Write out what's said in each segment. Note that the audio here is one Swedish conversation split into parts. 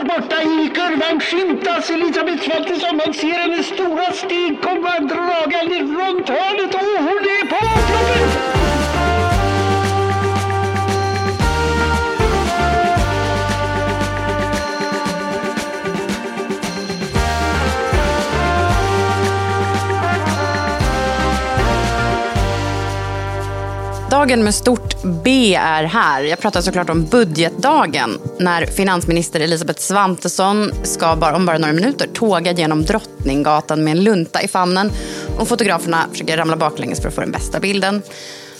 Långt borta i kurvan skymtas Elisabeth Svantesson. Man ser hennes stora steg komma dragande runt hörnet och hon är på upploppet! Dagen med stort B är här. Jag pratar såklart om budgetdagen när finansminister Elisabeth Svantesson ska bara, om bara några minuter tåga genom Drottninggatan med en lunta i famnen och fotograferna försöker ramla baklänges för att få den bästa bilden.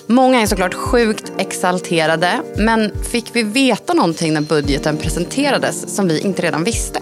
Många är såklart sjukt exalterade, men fick vi veta någonting när budgeten presenterades som vi inte redan visste?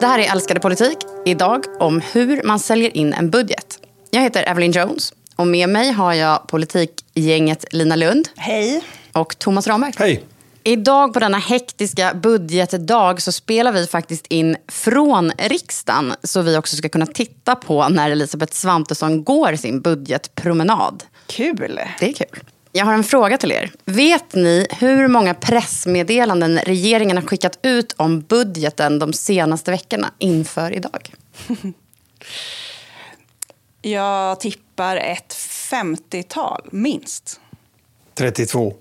Det här är Älskade politik. Idag om hur man säljer in en budget. Jag heter Evelyn Jones och med mig har jag politikgänget Lina Lund. Hej. Och Thomas Ramberg. Hej. Idag på denna hektiska budgetdag så spelar vi faktiskt in från riksdagen så vi också ska kunna titta på när Elisabeth Svantesson går sin budgetpromenad. Kul. Det är kul. Jag har en fråga till er. Vet ni hur många pressmeddelanden regeringen har skickat ut om budgeten de senaste veckorna inför idag? Jag tippar ett 50-tal, minst. 32.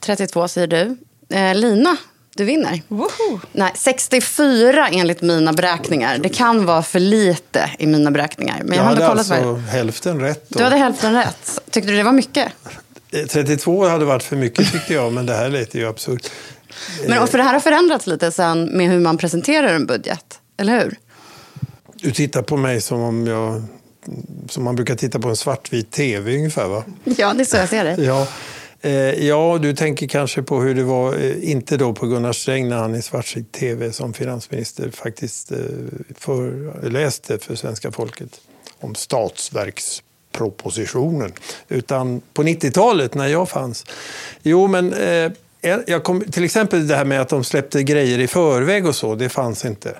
32 säger du. Eh, Lina, du vinner. Woho! Nej, 64 enligt mina beräkningar. Det kan vara för lite i mina beräkningar. Men jag, Jag har hade kollat alltså hälften rätt. Då. Du hade hälften rätt. Tyckte du det var mycket? Eh, 32 hade varit för mycket tyckte jag, men det här lät ju absurt. Men och för det här har förändrats lite sen med hur man presenterar en budget. Eller hur? Du tittar på mig som om jag som man brukar titta på en svartvit tv ungefär va? Ja, det är så jag ser det. Ja. Eh, ja, du tänker kanske på hur det var, eh, inte då på Gunnar Sträng när han i svartvit tv som finansminister faktiskt eh, föreläste för svenska folket om statsverkspropositionen. Utan på 90-talet när jag fanns. Jo, men eh, jag kom, till exempel det här med att de släppte grejer i förväg och så, det fanns inte.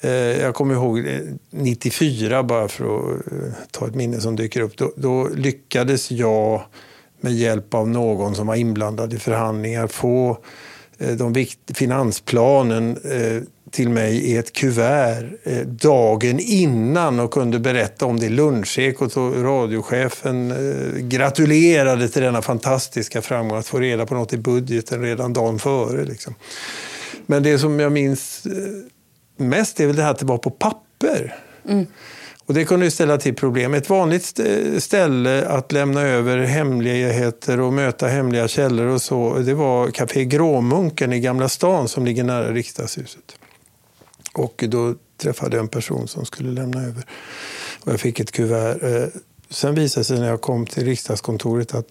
Eh, Jag kommer ihåg eh, 94, bara för att eh, ta ett minne som dyker upp. Då, då lyckades jag med hjälp av någon som var inblandad i förhandlingar få eh, de vikt, finansplanen eh, till mig i ett kuvert eh, dagen innan och kunde berätta om det i lunchekot. Och radiochefen eh, gratulerade till denna fantastiska framgång att få reda på något i budgeten redan dagen före. Liksom. Men det som jag minns eh, mest är väl det här att det var på papper. Och det kunde ju ställa till problem. Ett vanligt st- ställe att lämna över hemligheter och möta hemliga källor och så, det var Café Gråmunken i Gamla stan som ligger nära riksdagshuset. Och då träffade jag en person som skulle lämna över. Och jag fick ett kuvert. Eh, Sen visade det sig när jag kom till riksdagskontoret att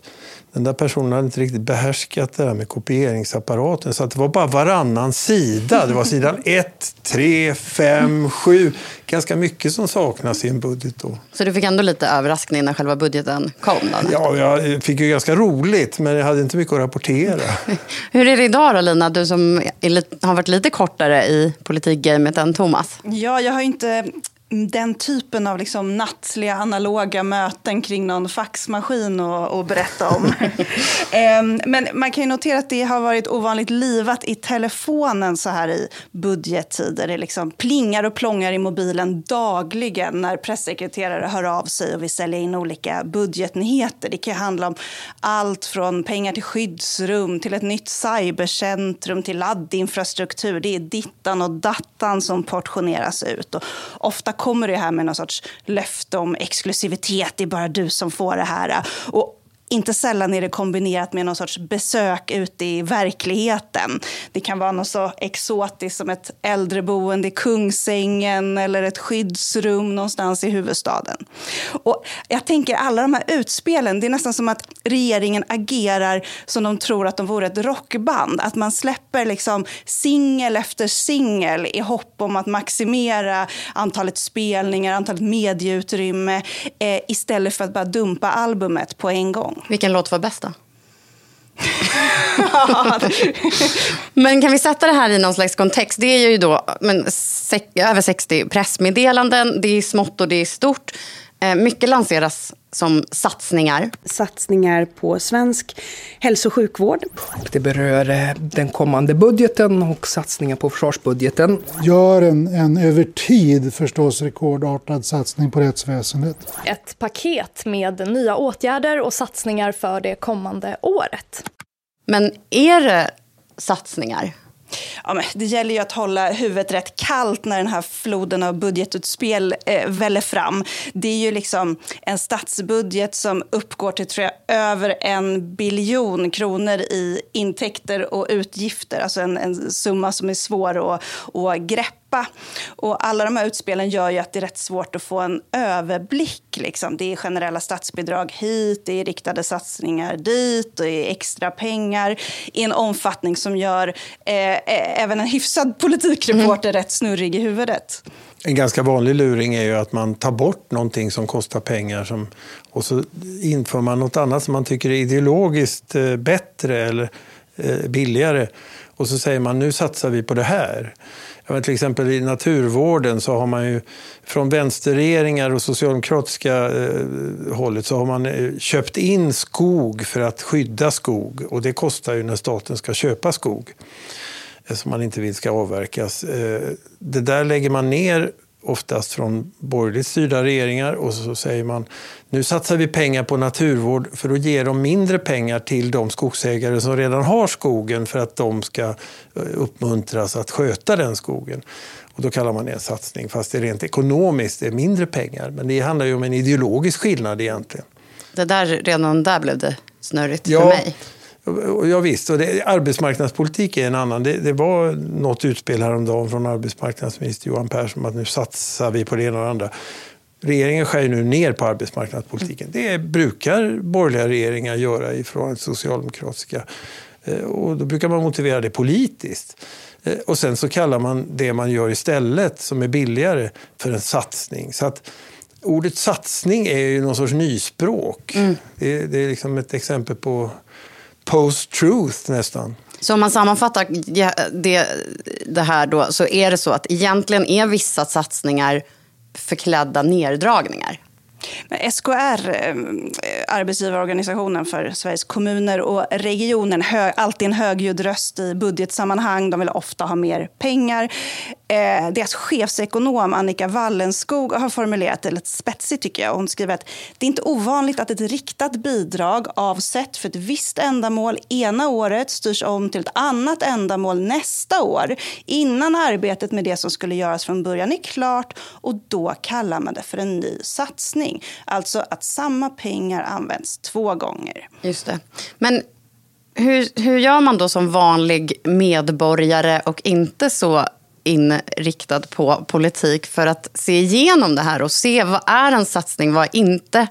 den där personen hade inte riktigt behärskat det där med kopieringsapparaten. Så att det var bara varannan sida. Det var sidan 1, 3, 5, 7. Ganska mycket som saknas i en budget då. Så du fick ändå lite överraskning när själva budgeten kom? Då? Ja, jag fick ju ganska roligt, men jag hade inte mycket att rapportera. Hur är det idag då, Lina? Du som är har varit lite kortare i politikgamet än Thomas. Ja, jag har inte den typen av liksom nattliga analoga möten kring någon faxmaskin att att berätta om. Ehm, Men man kan ju notera att det har varit ovanligt livat i telefonen så här i budgettider. Det liksom plingar och plångar i mobilen dagligen när pressekreterare hör av sig och vill sälja in olika budgetnyheter. Det kan handla om allt från pengar till skyddsrum till ett nytt cybercentrum till laddinfrastruktur. Det är dittan och dattan som portioneras ut. Och ofta kommer det här med någon sorts löfte om exklusivitet. Det är bara du som får det här. Och inte sällan är det kombinerat med någon sorts besök ute i verkligheten. Det kan vara något så exotiskt som ett äldreboende i Kungsängen eller ett skyddsrum någonstans i huvudstaden. Och jag tänker alla de här utspelen, det är nästan som att regeringen agerar som de tror att de vore ett rockband. Att man släpper liksom singel efter singel i hopp om att maximera antalet spelningar, antalet medieutrymme eh, istället för att bara dumpa albumet på en gång. Vilken låt var bäst då? Men kan vi sätta det här i någon slags kontext? Det är ju då men, över 60 pressmeddelanden. Det är smått och det är stort. Eh, mycket lanseras som satsningar. Satsningar på svensk hälso och sjukvård. Det berör eh, den kommande budgeten och satsningar på försvarsbudgeten. Gör en, en över tid förstås rekordartad satsning på rättsväsendet. Ett paket med nya åtgärder och satsningar för det kommande året. Men är det satsningar? Ja, men det gäller ju att hålla huvudet rätt kallt när den här floden av budgetutspel eh, väller fram. Det är ju liksom en statsbudget som uppgår till tror jag, över en biljon kronor i intäkter och utgifter. Alltså en, en summa som är svår att, att greppa släppa. Och alla de här utspelen gör ju att det är rätt svårt att få en överblick. Liksom. Det är generella statsbidrag hit, det är riktade satsningar dit, det är extra pengar i en omfattning som gör eh, även en hyfsad politikreporter mm. rätt snurrig i huvudet. En ganska vanlig luring är ju att man tar bort någonting som kostar pengar som, och så inför man något annat som man tycker är ideologiskt eh, bättre eller eh, billigare. Och så säger man nu satsar vi på det här men till exempel i naturvården så har man ju från vänsterregeringar och socialdemokratiska eh, hållet så har man eh, köpt in skog för att skydda skog och det kostar ju när staten ska köpa skog eh, som man inte vill ska avverkas. Eh, det där lägger man ner oftast från borgerligt styrda regeringar och så säger man nu satsar vi pengar på naturvård för att ge dem mindre pengar till de skogsägare som redan har skogen för att de ska eh, uppmuntras att sköta den skogen. Och då kallar man det en satsning fast det rent ekonomiskt är mindre pengar. Men det handlar ju om en ideologisk skillnad egentligen. Det där, redan där blev det snurrigt ja, för mig. Ja, visst, och det, arbetsmarknadspolitik är en annan. Det, det var något utspel häromdagen från arbetsmarknadsminister Johan Persson att nu satsar vi på det ena och det andra. Regeringen skär nu ner på arbetsmarknadspolitiken. Det brukar borgerliga regeringar göra ifrån socialdemokratiska. Eh, och då brukar man motivera det politiskt. Eh, och sen så kallar man det man gör istället, som är billigare, för en satsning. Så att ordet satsning är ju någon sorts nyspråk. Mm. Det, det, är liksom ett exempel på post-truth nästan. Så om man sammanfattar det, det här då, så är det så att egentligen är vissa satsningar förklädda neddragningar? Men SKR, ehm, arbetsgivarorganisationen för Sveriges kommuner och regioner, hö, alltid en högljudd röst i budgetsammanhang. De vill ofta ha mer pengar. Eh, deras chefsekonom Annika Wallenskog har formulerat det lite spetsigt tycker jag. Hon skriver att det är inte ovanligt att ett riktat bidrag avsett för ett visst ändamål ena året styrs om till ett annat ändamål nästa år innan arbetet med det som skulle göras från början är klart och då kallar man det för en ny satsning. Alltså att samma pengar används två gånger. Just det. Men hur, hur gör man då som vanlig medborgare och inte så inriktad på politik för att se igenom det här och se vad är en satsning, vad är inte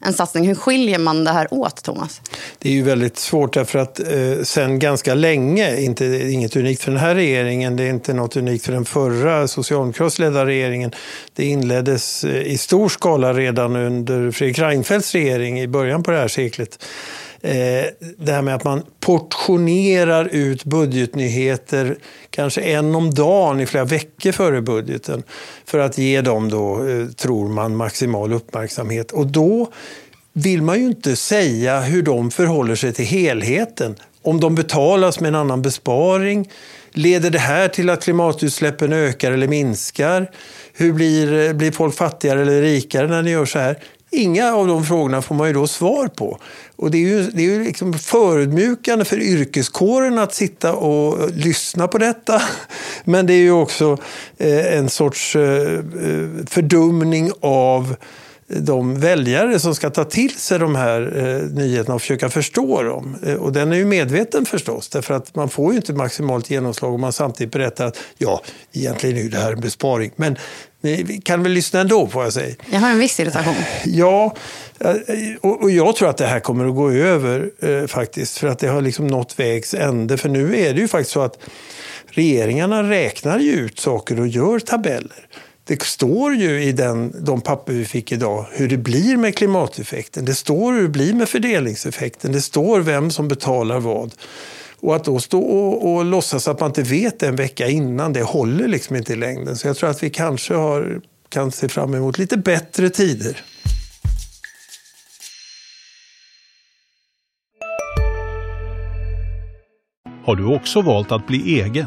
en satsning. Hur skiljer man det här åt, Thomas? Det är ju väldigt svårt därför att eh, sen ganska länge, inte, inget unikt för den här regeringen, det är inte något unikt för den förra socialdemokratiskt ledda regeringen. Det inleddes eh, i stor skala redan under Fredrik Reinfeldts regering i början på det här seklet. Eh, det här med att man portionerar ut budgetnyheter kanske en om dagen i flera veckor före budgeten för att ge dem, då, eh, tror man, maximal uppmärksamhet. Och då vill man ju inte säga hur de förhåller sig till helheten. Om de betalas med en annan besparing, leder det här till att klimatutsläppen ökar eller minskar? Hur blir, eh, blir folk fattigare eller rikare när ni gör så här? Inga av de frågorna får man ju då svar på. Och det är ju, det är ju liksom förödmjukande för yrkeskåren att sitta och lyssna på detta. Men det är ju också eh, en sorts eh, eh, fördumning av de väljare som ska ta till sig de här eh, nyheterna och försöka förstå dem. Eh, och den är ju medveten förstås, därför att man får ju inte maximalt genomslag om man samtidigt berättar att ja, egentligen är det här en besparing. Men vi kan väl lyssna ändå, får jag säga. Jag har en viss irritation. Ja, eh, och, och jag tror att det här kommer att gå över eh, faktiskt, för att det har liksom nått vägs ände. För nu är det ju faktiskt så att regeringarna räknar ju ut saker och gör tabeller. Det står ju i den, de papper vi fick idag hur det blir med klimateffekten. Det står hur det blir med fördelningseffekten. Det står vem som betalar vad. Och att då stå och, och låtsas att man inte vet en vecka innan, det håller liksom inte i längden. Så jag tror att vi kanske har, kan se fram emot lite bättre tider. Har du också valt att bli egen?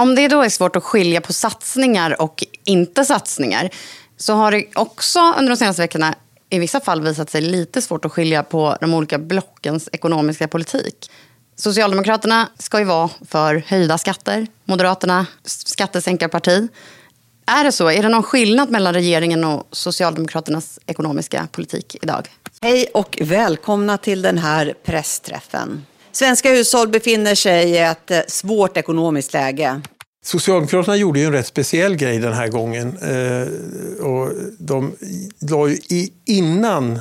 Om det då är svårt att skilja på satsningar och inte satsningar så har det också under de senaste veckorna i vissa fall visat sig lite svårt att skilja på de olika blockens ekonomiska politik. Socialdemokraterna ska ju vara för höjda skatter, Moderaterna skattesänkarparti. Är det så? Är det någon skillnad mellan regeringen och Socialdemokraternas ekonomiska politik idag? Hej och välkomna till den här pressträffen. Svenska hushåll befinner sig i ett eh, svårt ekonomiskt läge. Socialdemokraterna gjorde ju en rätt speciell grej den här gången. Eh, och de la ju innan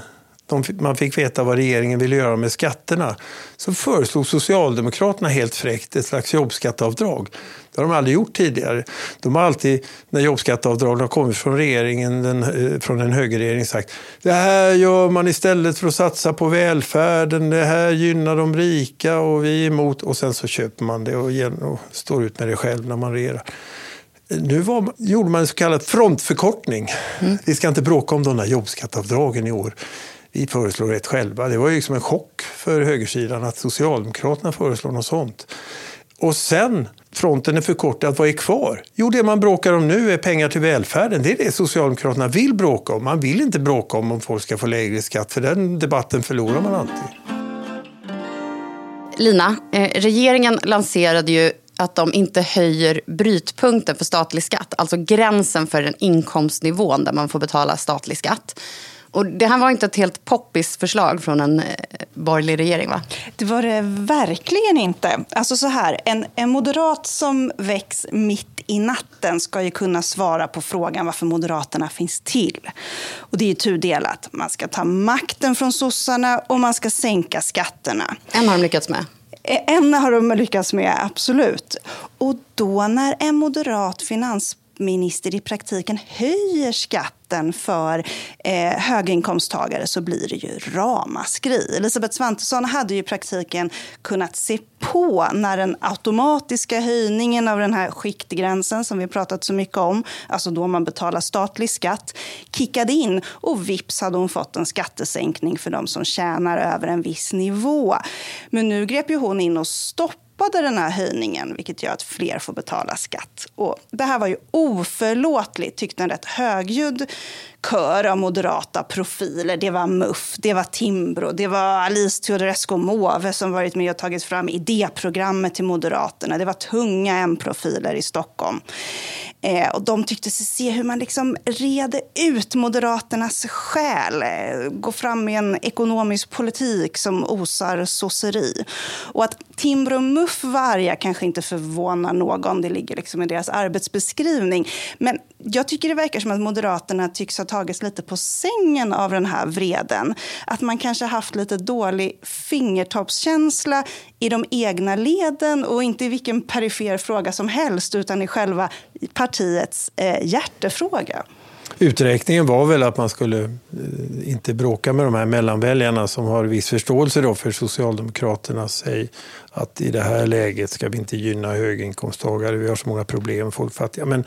man fick veta vad regeringen ville göra med skatterna så föreslog Socialdemokraterna helt fräckt ett slags jobbskatteavdrag. Det har de aldrig gjort tidigare. De har alltid, när jobbskatteavdragen har kommit från regeringen, den, eh, från en högerregering, sagt det här gör man istället för att satsa på välfärden, det här gynnar de rika och vi är emot. Och sen så köper man det och, och står ut med det själv när man regerar. Nu var, gjorde man en så kallad frontförkortning. Mm. Vi ska inte bråka om de där jobbskatteavdragen i år vi föreslår ett själva. Det var ju liksom en chock för högersidan att Socialdemokraterna föreslår något sånt. Och sen, fronten är förkortad, vad är kvar? Jo, det man bråkar om nu är pengar till välfärden. Det är det Socialdemokraterna vill bråka om. Man vill inte bråka om om folk ska få lägre skatt, för den debatten förlorar man alltid. Lina, eh, regeringen lanserade ju att de inte höjer brytpunkten för statlig skatt, alltså gränsen för den inkomstnivån där man får betala statlig skatt. Och det här var inte ett helt poppis förslag från en eh, borgerlig regering va? Det var det verkligen inte. Alltså så här, en, en moderat som väcks mitt i natten ska ju kunna svara på frågan varför Moderaterna finns till. Och det är ju tudelat. Man ska ta makten från sossarna och man ska sänka skatterna. En har de lyckats med. En har de lyckats med, absolut. Och då när en moderat minister i praktiken höjer skatten för eh, höginkomsttagare så blir det ju ramaskri. Elisabeth Svantesson hade ju i praktiken kunnat se på när den automatiska höjningen av den här skiktgränsen som vi pratat så mycket om, alltså då man betalar statlig skatt, kickade in och vips hade hon fått en skattesänkning för de som tjänar över en viss nivå. Men nu grep ju hon in och stoppade stoppade den här höjningen, vilket gör att fler får betala skatt. Och det här var ju oförlåtligt, tyckte en rätt högljudd kör av moderata profiler. Det var MUF, det var Timbro, det var Alice Teodorescu Måwe som varit med och tagit fram idéprogrammet till Moderaterna. Det var tunga M-profiler i Stockholm. Eh, och de tyckte sig se hur man liksom rede ut Moderaternas själ. Eh, gå fram med en ekonomisk politik som osar sosseri. Och att Timbro och MUF var arga kanske inte förvånar någon. Det ligger liksom i deras arbetsbeskrivning. Men jag tycker det verkar som att Moderaterna tycks ha tagits lite på sängen av den här vreden. Att man kanske haft lite dålig fingertoppskänsla i de egna leden och inte i vilken perifer fråga som helst utan i själva partiets eh, hjärtefråga. Uträkningen var väl att man skulle eh, inte bråka med de här mellanväljarna som har viss förståelse då för Socialdemokraterna. Säg att i det här läget ska vi inte gynna höginkomsttagare, vi har så många problem, folk fattiga. Men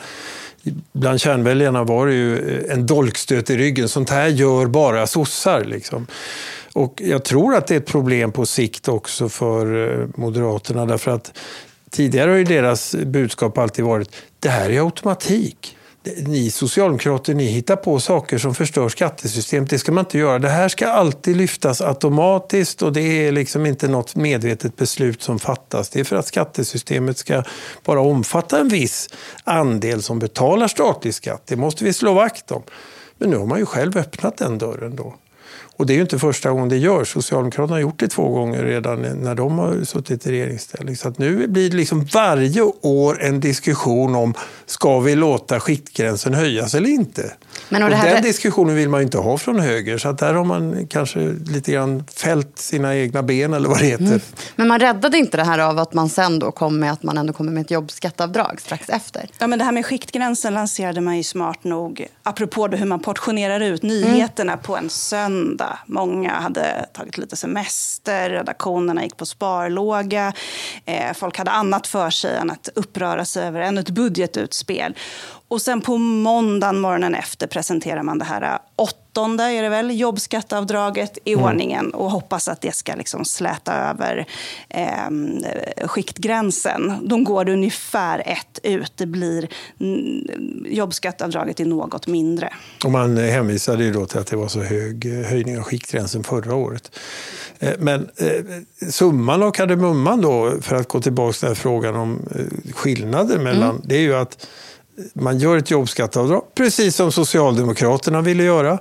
bland kärnväljarna var det ju eh, en dolkstöt i ryggen. Sånt här gör bara sossar. Liksom. Och jag tror att det är ett problem på sikt också för eh, Moderaterna. Därför att tidigare har ju deras budskap alltid varit det här är automatik ni socialdemokrater ni hittar på saker som förstör skattesystemet. Det ska man inte göra. Det här ska alltid lyftas automatiskt och det är liksom inte något medvetet beslut som fattas. Det är för att skattesystemet ska bara omfatta en viss andel som betalar statlig skatt. Det måste vi slå vakt om. Men nu har man ju själv öppnat den dörren då. Och det är ju inte första gången det görs. Socialdemokraterna har gjort det två gånger redan när de har suttit i regeringsställning. Så att nu blir det liksom varje år en diskussion om ska vi låta skiktgränsen höjas eller inte. Men och och den diskussionen vill man ju inte ha från höger. Så att där har man kanske lite grann fällt sina egna ben eller vad det heter. Mm. Men man räddade inte det här av att man sen då kom med att man ändå kommer med ett jobbskatteavdrag strax efter? Ja, men det här med skiktgränsen lanserade man ju smart nog apropå hur man portionerar ut nyheterna mm. på en söndag. Många hade tagit lite semester, redaktionerna gick på sparlåga. Eh, folk hade annat för sig än att uppröra sig över ännu ett budgetutspel. Och sen på måndagen morgonen efter presenterar man det här åttonde är det väl, jobbskatteavdraget i mm. ordningen och hoppas att det ska liksom släta över eh, skiktgränsen. De går ungefär ett ut. Det blir jobbskatteavdraget är något mindre. Och man hänvisade ju då till att det var så hög eh, höjning av skiktgränsen förra året. Eh, men eh, summan av kardemumman då, för att gå tillbaka till frågan om skillnader mellan, mm. det är ju att man gör ett jobbskatteavdrag, precis som Socialdemokraterna ville göra.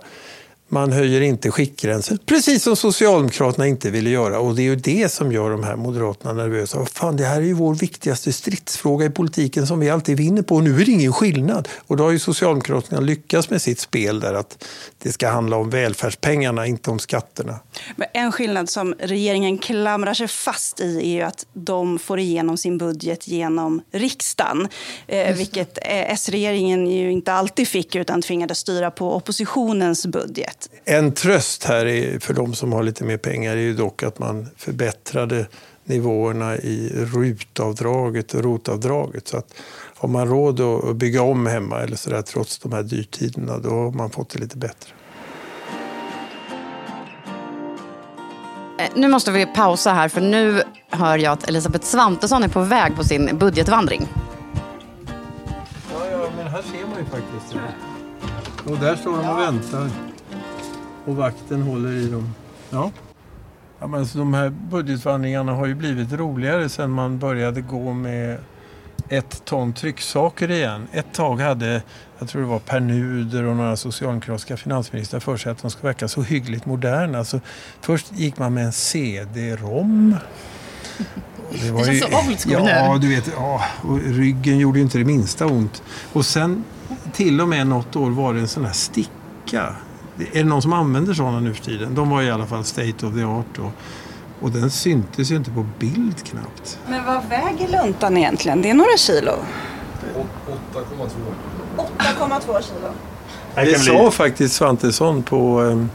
Man höjer inte skiktgränsen, precis som Socialdemokraterna inte ville göra. Och det är ju det som gör de här Moderaterna nervösa. Fan, det här är ju vår viktigaste stridsfråga i politiken som vi alltid vinner på. Och nu är det ingen skillnad. Och då har ju Socialdemokraterna lyckats med sitt spel där att det ska handla om välfärdspengarna, inte om skatterna. Men en skillnad som regeringen klamrar sig fast i är ju att de får igenom sin budget genom riksdagen. Eh, vilket eh, S-regeringen ju inte alltid fick utan tvingades styra på oppositionens budget. En tröst här är, för de som har lite mer pengar är ju dock att man förbättrade nivåerna i rutavdraget och rotavdraget. Så att har man råd att bygga om hemma eller så där, trots de här dyrtiderna, då har man fått det lite bättre. Eh, nu måste vi pausa här för nu hör jag att Elisabeth Svantesson är på väg på sin budgetvandring. Ja, ja men här ser man ju faktiskt det. Och där står de och väntar och vakten håller i dem. Ja. Ja, men alltså, de här budgetvandringarna har ju blivit roligare sedan man började gå med ett ton trycksaker igen. Ett tag hade, jag tror det var Per Nuder och några socialdemokratiska finansministrar för sig att de ska verka så hyggligt moderna. Alltså, först gick man med en CD-ROM. Det, var det känns ju, så old school Ja, du vet, ja, och ryggen gjorde ju inte det minsta ont. Och sen till och med något år var det en sån här sticka är det någon som använder sådana nu för tiden? De var i alla fall state of the art. Och, och den syntes ju inte på bild knappt. Men vad väger luntan egentligen? Det är några kilo. 8,2. 8,2 kilo. Det sa faktiskt Svantesson på eh,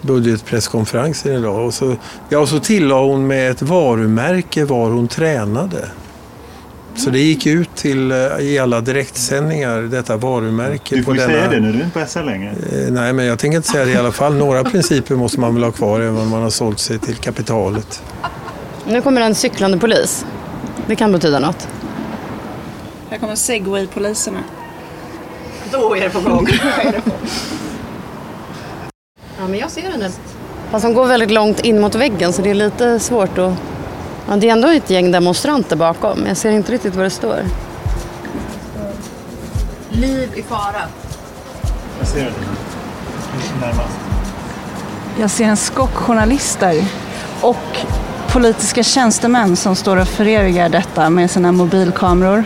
budgetpresskonferensen idag. Och så, ja, och så tillade hon med ett varumärke var hon tränade. Så det gick ut till, eh, i alla direktsändningar, detta varumärke. Du får ju denna... säga det nu, du är inte på SL längre. Eh, nej, men jag tänker inte säga det i alla fall. Några principer måste man väl ha kvar även om man har sålt sig till kapitalet. Nu kommer en cyklande polis. Det kan betyda något. Här kommer segway-poliserna. Då är det på gång. ja, men jag ser henne. Fast hon går väldigt långt in mot väggen så det är lite svårt att Ja, det är ändå ett gäng demonstranter bakom. Jag ser inte riktigt vad det står. Liv i fara. Jag ser det. Närmast. Jag ser en skock journalister och politiska tjänstemän som står och förevigar detta med sina mobilkameror.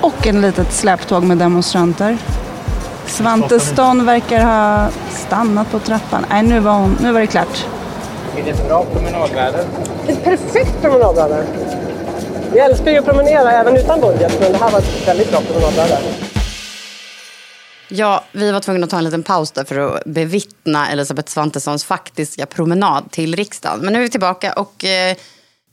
Och en litet släptåg med demonstranter. Svanteston verkar ha stannat på trappan. Nej, nu var, hon, nu var det klart. Är det ett bra promenadväder? Ett perfekt promenadväder. Vi älskar ju att promenera även utan budget, men det här var ett väldigt bra promenadväder. Ja, vi var tvungna att ta en liten paus där för att bevittna Elisabeth Svantessons faktiska promenad till riksdagen. Men nu är vi tillbaka och eh,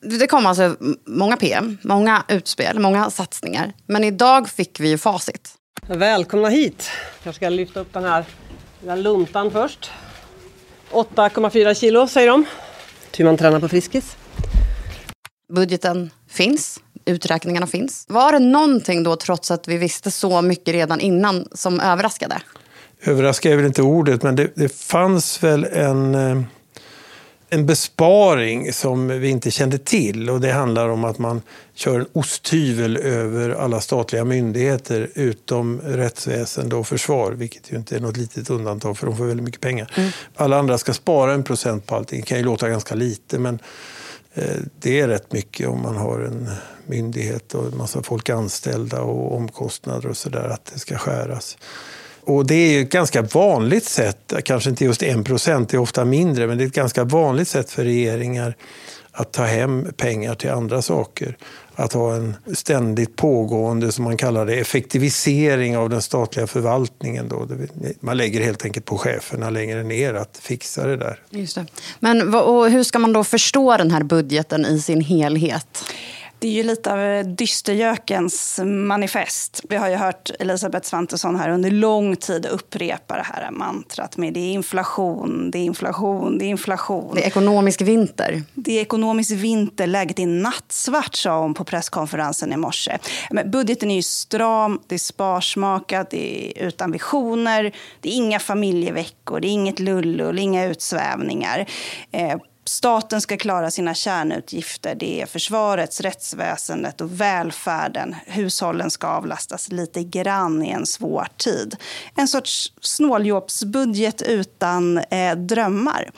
det kom alltså många PM, många utspel, många satsningar. Men idag fick vi ju facit. Välkomna hit. Jag ska lyfta upp den här lilla luntan först. 8,4 kilo säger de. Hur man tränar på Friskis. Budgeten finns, uträkningarna finns. Var det någonting då, trots att vi visste så mycket redan innan, som överraskade? Överraska är väl inte ordet, men det, det fanns väl en, eh, en besparing som vi inte kände till och det handlar om att man kör en osthyvel över alla statliga myndigheter utom rättsväsende och försvar, vilket ju inte är något litet undantag för de får väldigt mycket pengar. Mm. Alla andra ska spara en procent på allting. Det kan ju låta ganska lite men eh, det är rätt mycket om man har en myndighet och en massa folk anställda och omkostnader och sådär, att det ska skäras. Och det är ett ganska vanligt sätt, kanske inte just en procent, det är ofta mindre, men det är ett ganska vanligt sätt för regeringar att ta hem pengar till andra saker. Att ha en ständigt pågående, som man kallar det, effektivisering av den statliga förvaltningen. Då. Man lägger helt enkelt på cheferna längre ner att fixa det där. Just det. Men hur ska man då förstå den här budgeten i sin helhet? Det är ju lite av dystergökens manifest. Vi har ju hört Elisabeth Svantesson här under lång tid upprepa det här mantrat med det är inflation, det är inflation, det är inflation. Det är ekonomisk vinter. Det är ekonomisk vinter, läget är nattsvart, sa hon på presskonferensen i morse. Men budgeten är ju stram, det är sparsmakat, det är utan visioner, det är inga familjeveckor, det är inget lullull, inga utsvävningar. Eh, Staten ska klara sina kärnutgifter. Det är försvarets, rättsväsendet och välfärden. Hushållen ska avlastas lite grann i en svår tid. En sorts snåljåpsbudget utan eh, drömmar.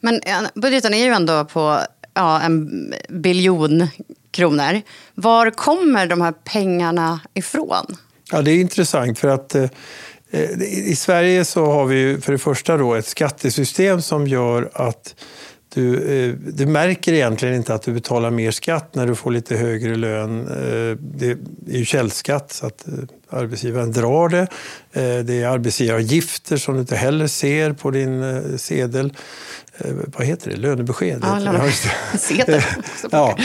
Men budgeten är ju ändå på ja, en biljon kronor. Var kommer de här pengarna ifrån? Ja, det är intressant för att eh, i Sverige så har vi för det första då ett skattesystem som gör att du, eh, du märker egentligen inte att du betalar mer skatt när du får lite högre lön. Eh, det är ju källskatt så att eh, arbetsgivaren drar det. Det är arbetsgivaravgifter som du inte heller ser på din sedel. Vad heter det? Lönebesked? Ja, lönebesked. ja,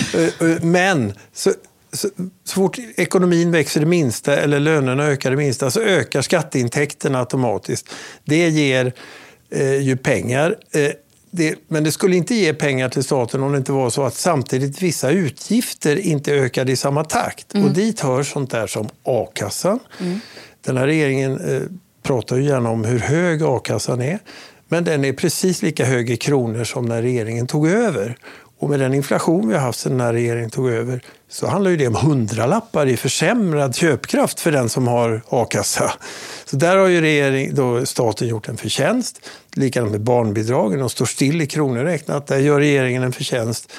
men så, så, så fort ekonomin växer det minsta eller lönerna ökar det minsta så ökar skatteintäkterna automatiskt. Det ger eh, ju pengar. Eh, det, men det skulle inte ge pengar till staten om det inte var så att samtidigt vissa utgifter inte ökade i samma takt. Mm. Och dit hör sånt där som a-kassan. Mm. Den här regeringen eh, pratar ju gärna om hur hög a-kassan är. Men den är precis lika hög i kronor som när regeringen tog över. Och med den inflation vi har haft sedan den här regeringen tog över så handlar ju det om hundralappar i försämrad köpkraft för den som har a-kassa. Så där har ju regering, då staten gjort en förtjänst. Likadant med barnbidragen, de står still i kronor räknat. Där gör regeringen en förtjänst.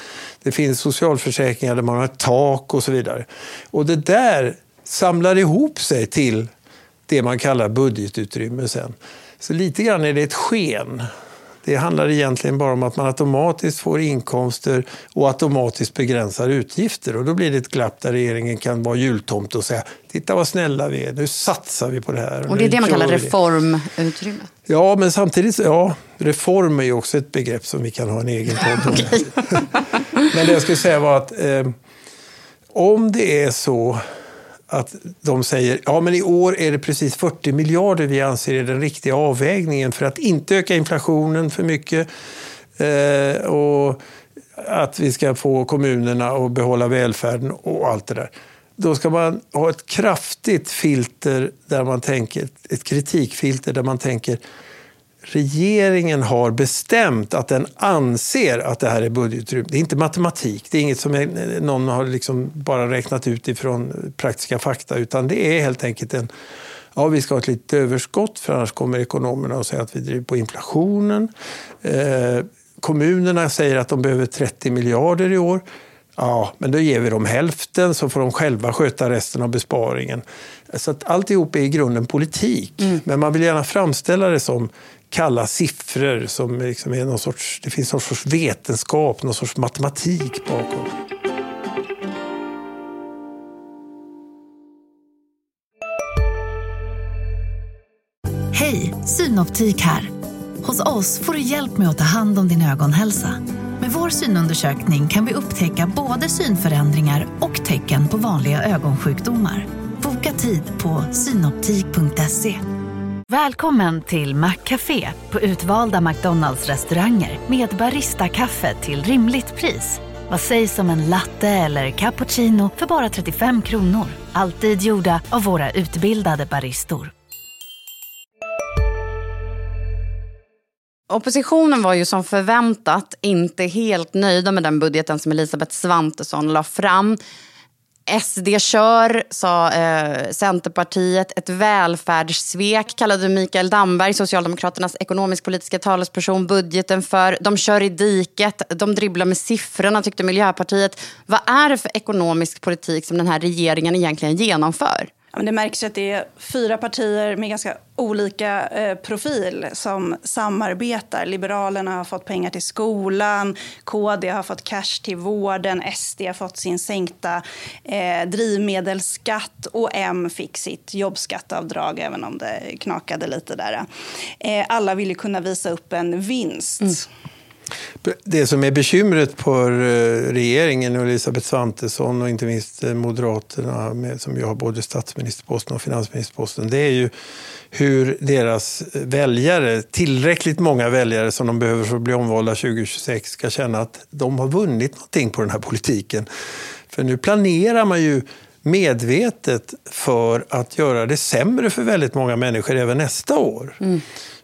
Det finns socialförsäkringar där man har ett tak och så vidare. Och det där samlar ihop sig till det man kallar budgetutrymme sen. Så lite grann är det ett sken. Det handlar egentligen bara om att man automatiskt får inkomster och automatiskt begränsar utgifter. Och då blir det ett glapp där regeringen kan vara jultomt och säga titta vad snälla vi är, nu satsar vi på det här. Och det är det man kallar reformutrymme? Ja, men samtidigt, ja, reform är ju också ett begrepp som vi kan ha en egen podd om. men det jag skulle säga var att eh, om det är så att de säger ja men i år är det precis 40 miljarder vi anser är den riktiga avvägningen för att inte öka inflationen för mycket eh, och att vi ska få kommunerna att behålla välfärden och allt det där. Då ska man ha ett kraftigt filter där man tänker, ett kritikfilter där man tänker regeringen har bestämt att den anser att det här är budgetutrymme. Det är inte matematik, det är inget som någon har liksom bara räknat ut ifrån praktiska fakta, utan det är helt enkelt en Ja, vi ska ha ett litet överskott för annars kommer ekonomerna att säga att vi driver på inflationen. Eh, kommunerna säger att de behöver 30 miljarder i år. Ja, men då ger vi dem hälften så får de själva sköta resten av besparingen. Så att alltihop är i grunden politik. Mm. Men man vill gärna framställa det som kalla siffror som liksom är någon sorts, det finns någon sorts vetenskap, någon sorts matematik bakom. Hej, Synoptik här. Hos oss får du hjälp med att ta hand om din ögonhälsa. Med vår synundersökning kan vi upptäcka både synförändringar och tecken på vanliga ögonsjukdomar. Boka tid på synoptik.se. Välkommen till Maccafé på utvalda McDonalds restauranger med Baristakaffe till rimligt pris. Vad sägs om en latte eller cappuccino för bara 35 kronor? Alltid gjorda av våra utbildade baristor. Oppositionen var ju som förväntat inte helt nöjda med den budgeten som Elisabeth Svantesson la fram. SD kör, sa eh, Centerpartiet. Ett välfärdssvek kallade Mikael Damberg, Socialdemokraternas ekonomisk-politiska talesperson, budgeten för. De kör i diket, de dribblar med siffrorna, tyckte Miljöpartiet. Vad är det för ekonomisk politik som den här regeringen egentligen genomför? Det märks att det är fyra partier med ganska olika eh, profil som samarbetar. Liberalerna har fått pengar till skolan, KD har fått cash till vården, SD har fått sin sänkta eh, drivmedelsskatt och M fick sitt jobbskatteavdrag även om det knakade lite där. Eh, alla vill ju kunna visa upp en vinst. Mm. Det som är bekymret för eh, regeringen och Elisabeth Svantesson och inte minst eh, Moderaterna med, som ju har både statsministerposten och finansministerposten, det är ju hur deras väljare, tillräckligt många väljare som de behöver för att bli omvalda 2026, ska känna att de har vunnit någonting på den här politiken. För nu planerar man ju medvetet för att göra det sämre för väldigt många människor även nästa år. Mm.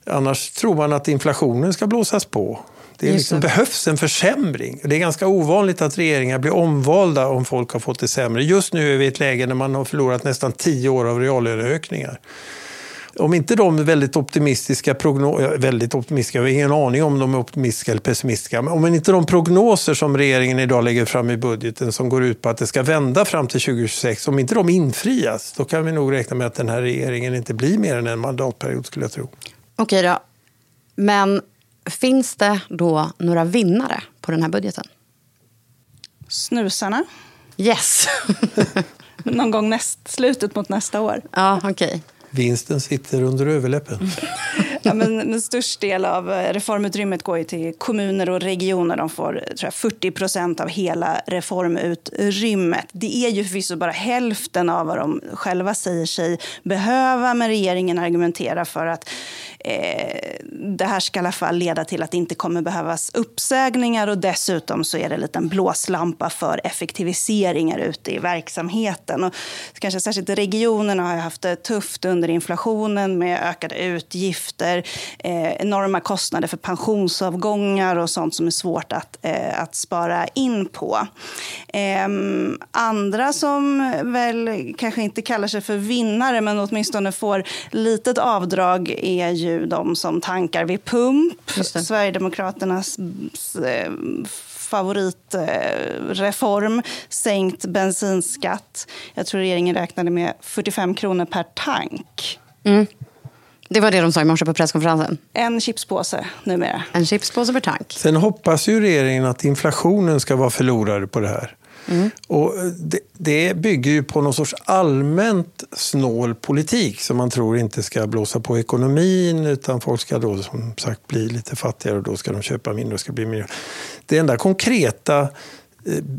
Annars tror man att inflationen ska blåsas på. Det liksom behövs en försämring. Det är ganska ovanligt att regeringar blir omvalda om folk har fått det sämre. Just nu är vi i ett läge när man har förlorat nästan tio år av reallöneökningar. Om inte de väldigt optimistiska prognoser, väldigt optimistiska, jag har ingen aning om de är optimistiska eller pessimistiska, men om inte de prognoser som regeringen idag lägger fram i budgeten som går ut på att det ska vända fram till 2026, om inte de infrias, då kan vi nog räkna med att den här regeringen inte blir mer än en mandatperiod skulle jag tro. Okej då, men Finns det då några vinnare på den här budgeten? Snusarna. Yes. Någon gång näst, slutet mot nästa år. Ja, okej. Okay. Vinsten sitter under överläppen. ja, men en störst del av eh, reformutrymmet går ju till kommuner och regioner. De får tror jag, 40 procent av hela reformutrymmet. Det är ju förvisso bara hälften av vad de själva säger sig behöva. Men regeringen argumenterar för att eh, det här ska i alla fall leda till att det inte kommer behövas uppsägningar. Och dessutom så är det en liten blåslampa för effektiviseringar ute i verksamheten. Och kanske särskilt regionerna har haft det tufft under inflationen med ökade utgifter, eh, enorma kostnader för pensionsavgångar och sånt som är svårt att, eh, att spara in på. Eh, andra som väl kanske inte kallar sig för vinnare men åtminstone får litet avdrag är ju de som tankar vid pump. Sverigedemokraternas eh, favoritreform, sänkt bensinskatt. Jag tror regeringen räknade med 45 kronor per tank. Mm. Det var det de sa i morse på presskonferensen. En chipspåse numera. En chipspåse per tank. Sen hoppas ju regeringen att inflationen ska vara förlorare på det här. Mm. Och det, det, bygger ju på någon sorts allmänt snål politik som man tror inte ska blåsa på ekonomin utan folk ska då som sagt bli lite fattigare och då ska de köpa mindre och ska bli mindre. Det enda konkreta eh,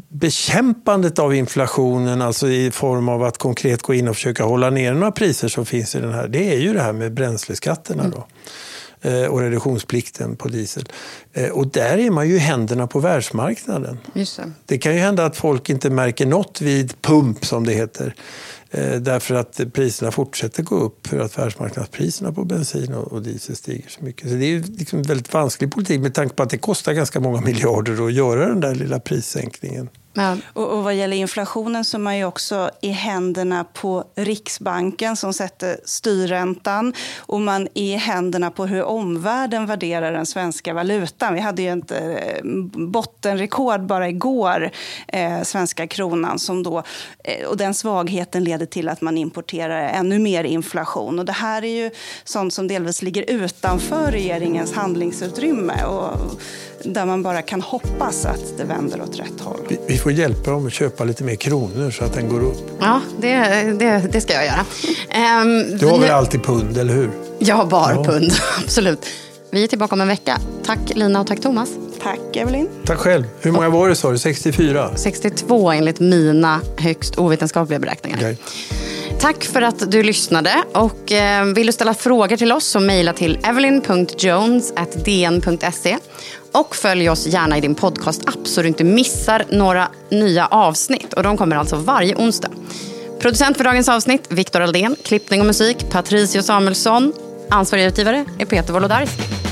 bekämpandet av inflationen, alltså i form av att konkret gå in och försöka hålla ner några priser som finns i den här, det är ju det här med bränsleskatterna. Då. Mm. Eh, och reduktionsplikten på diesel. Eh, och där är man ju i händerna på världsmarknaden. Det. det kan ju hända att folk inte märker något vid pump, som det heter. Eh, därför att priserna fortsätter gå upp för att världsmarknadspriserna på bensin och diesel stiger så mycket. Så det är liksom en väldigt vansklig politik med tanke på att det kostar ganska många miljarder att göra den där lilla prissänkningen. Ja. Och, och vad gäller inflationen så är man ju också i händerna på Riksbanken som sätter styrräntan och man är i händerna på hur omvärlden värderar den svenska valutan. Vi hade ju ett eh, bottenrekord bara igår, eh, svenska kronan, som då, eh, och den svagheten leder till att man importerar ännu mer inflation. Och det här är ju sånt som delvis ligger utanför regeringens handlingsutrymme. Och, där man bara kan hoppas att det vänder åt rätt håll. Vi, vi får hjälpa dem att köpa lite mer kronor så att den går upp. Ja, det, det, det ska jag göra. Um, du har väl alltid pund, eller hur? Jag har bara ja. pund, absolut. Vi är tillbaka om en vecka. Tack Lina och tack Thomas. Tack Evelyn. Tack själv. Hur många var det sa du? 64? 62 enligt mina högst ovetenskapliga beräkningar. Okay. Tack för att du lyssnade. Och eh, vill du ställa frågor till oss så mejla till evelyn.jones.dn.se. Och följ oss gärna i din podcast-app så du inte missar några nya avsnitt. Och de kommer alltså varje onsdag. Producent för dagens avsnitt, Viktor Aldén. Klippning och musik, Patricio Samuelsson. Ansvarig utgivare är Peter Wolodarski.